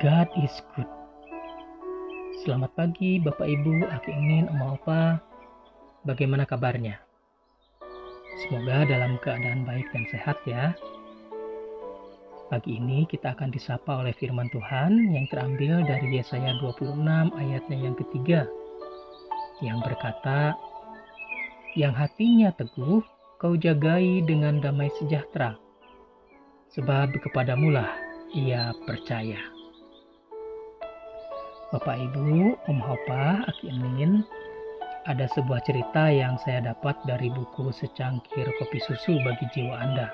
God is good. Selamat pagi Bapak Ibu, Aki Ingin, Oma Opa. Bagaimana kabarnya? Semoga dalam keadaan baik dan sehat ya. Pagi ini kita akan disapa oleh firman Tuhan yang terambil dari Yesaya 26 ayatnya yang ketiga. Yang berkata, Yang hatinya teguh, kau jagai dengan damai sejahtera. Sebab kepadamulah ia percaya. Bapak Ibu, Om Hopa, Aki Emin, ada sebuah cerita yang saya dapat dari buku Secangkir Kopi Susu bagi Jiwa Anda.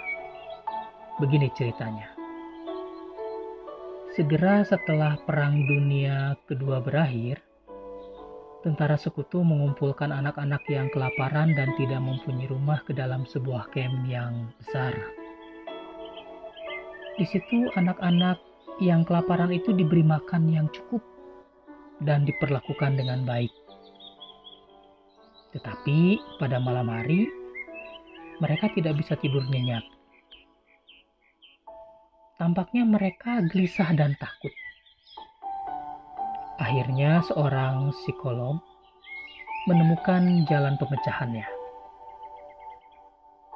Begini ceritanya. Segera setelah Perang Dunia Kedua berakhir, tentara sekutu mengumpulkan anak-anak yang kelaparan dan tidak mempunyai rumah ke dalam sebuah kem yang besar. Di situ anak-anak yang kelaparan itu diberi makan yang cukup dan diperlakukan dengan baik. Tetapi pada malam hari, mereka tidak bisa tidur nyenyak. Tampaknya mereka gelisah dan takut. Akhirnya seorang psikolog menemukan jalan pemecahannya.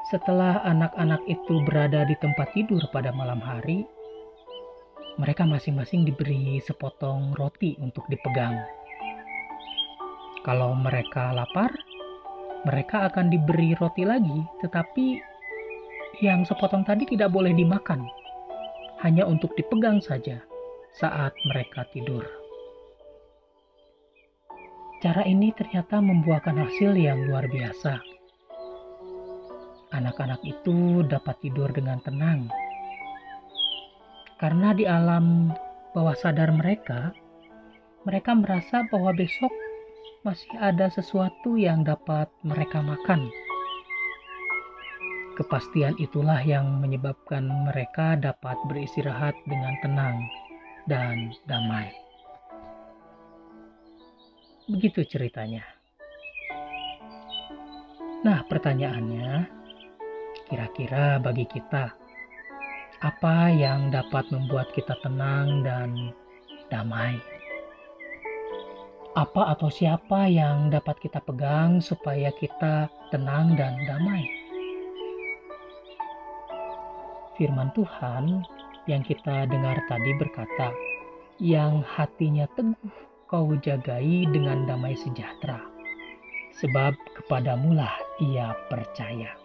Setelah anak-anak itu berada di tempat tidur pada malam hari, mereka masing-masing diberi sepotong roti untuk dipegang. Kalau mereka lapar, mereka akan diberi roti lagi, tetapi yang sepotong tadi tidak boleh dimakan, hanya untuk dipegang saja saat mereka tidur. Cara ini ternyata membuahkan hasil yang luar biasa. Anak-anak itu dapat tidur dengan tenang karena di alam bawah sadar mereka, mereka merasa bahwa besok masih ada sesuatu yang dapat mereka makan. Kepastian itulah yang menyebabkan mereka dapat beristirahat dengan tenang dan damai. Begitu ceritanya. Nah, pertanyaannya, kira-kira bagi kita, apa yang dapat membuat kita tenang dan damai. Apa atau siapa yang dapat kita pegang supaya kita tenang dan damai? Firman Tuhan yang kita dengar tadi berkata, "Yang hatinya teguh kau jagai dengan damai sejahtera, sebab kepadamulah ia percaya."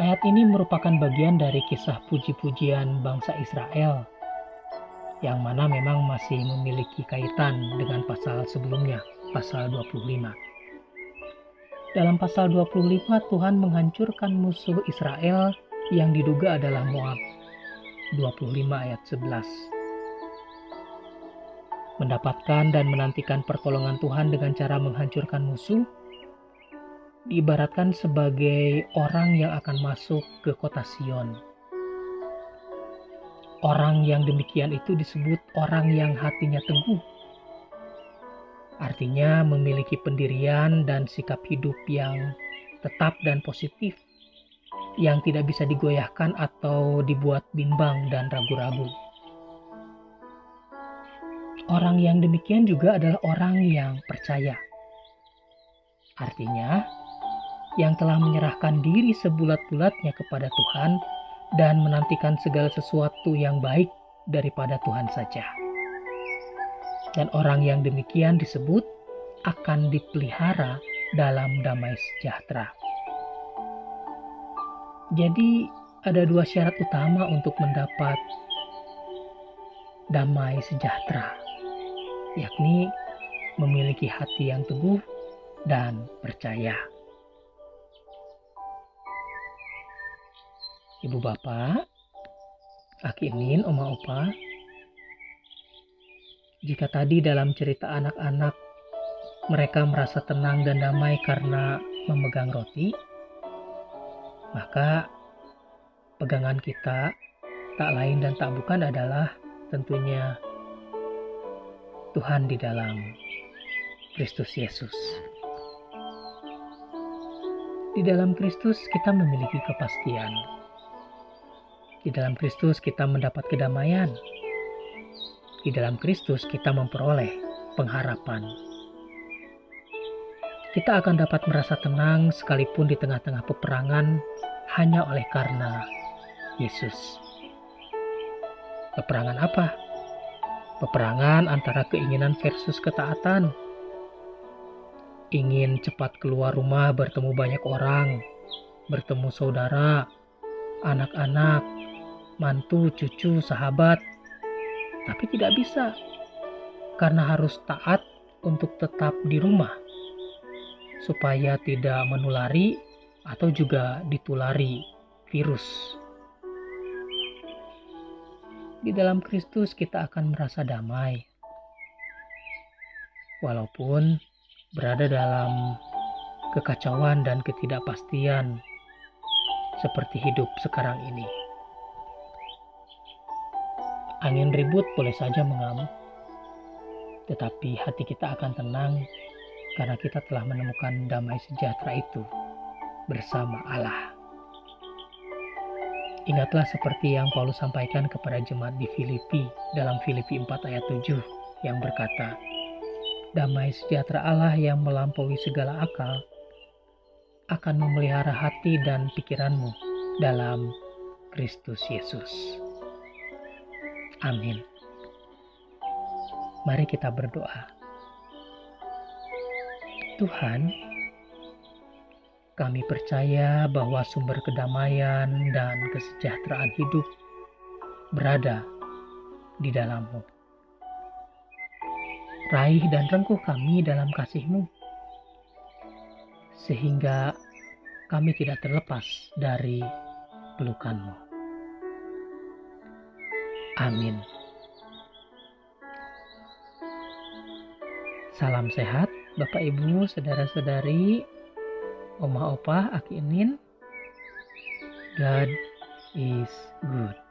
Ayat ini merupakan bagian dari kisah puji-pujian bangsa Israel yang mana memang masih memiliki kaitan dengan pasal sebelumnya, pasal 25. Dalam pasal 25 Tuhan menghancurkan musuh Israel yang diduga adalah Moab. 25 ayat 11. Mendapatkan dan menantikan pertolongan Tuhan dengan cara menghancurkan musuh diibaratkan sebagai orang yang akan masuk ke kota Sion. Orang yang demikian itu disebut orang yang hatinya teguh. Artinya memiliki pendirian dan sikap hidup yang tetap dan positif, yang tidak bisa digoyahkan atau dibuat bimbang dan ragu-ragu. Orang yang demikian juga adalah orang yang percaya. Artinya, yang telah menyerahkan diri sebulat-bulatnya kepada Tuhan dan menantikan segala sesuatu yang baik daripada Tuhan saja. Dan orang yang demikian disebut akan dipelihara dalam damai sejahtera. Jadi, ada dua syarat utama untuk mendapat damai sejahtera, yakni memiliki hati yang teguh dan percaya. Ibu bapak, Aki oma opa. Jika tadi dalam cerita anak-anak mereka merasa tenang dan damai karena memegang roti, maka pegangan kita tak lain dan tak bukan adalah tentunya Tuhan di dalam Kristus Yesus. Di dalam Kristus kita memiliki kepastian di dalam Kristus kita mendapat kedamaian, Di dalam Kristus kita memperoleh pengharapan. Kita akan dapat merasa tenang sekalipun di tengah-tengah peperangan hanya oleh karena Yesus. Peperangan apa? Peperangan antara keinginan versus ketaatan. Ingin cepat keluar rumah bertemu banyak orang, bertemu saudara, anak-anak, mantu, cucu, sahabat, tapi tidak bisa karena harus taat untuk tetap di rumah supaya tidak menulari atau juga ditulari virus. Di dalam Kristus kita akan merasa damai. Walaupun berada dalam kekacauan dan ketidakpastian seperti hidup sekarang ini. Angin ribut boleh saja mengamuk, tetapi hati kita akan tenang karena kita telah menemukan damai sejahtera itu bersama Allah. Ingatlah seperti yang Paulus sampaikan kepada jemaat di Filipi dalam Filipi 4 ayat 7 yang berkata, Damai sejahtera Allah yang melampaui segala akal akan memelihara hati dan pikiranmu dalam Kristus Yesus. Amin. Mari kita berdoa. Tuhan, kami percaya bahwa sumber kedamaian dan kesejahteraan hidup berada di dalammu. Raih dan rengkuh kami dalam kasihmu, sehingga kami tidak terlepas dari pelukanmu. Amin. Salam sehat, Bapak Ibu, saudara-saudari, Oma Opa, Aki Inin. God is good.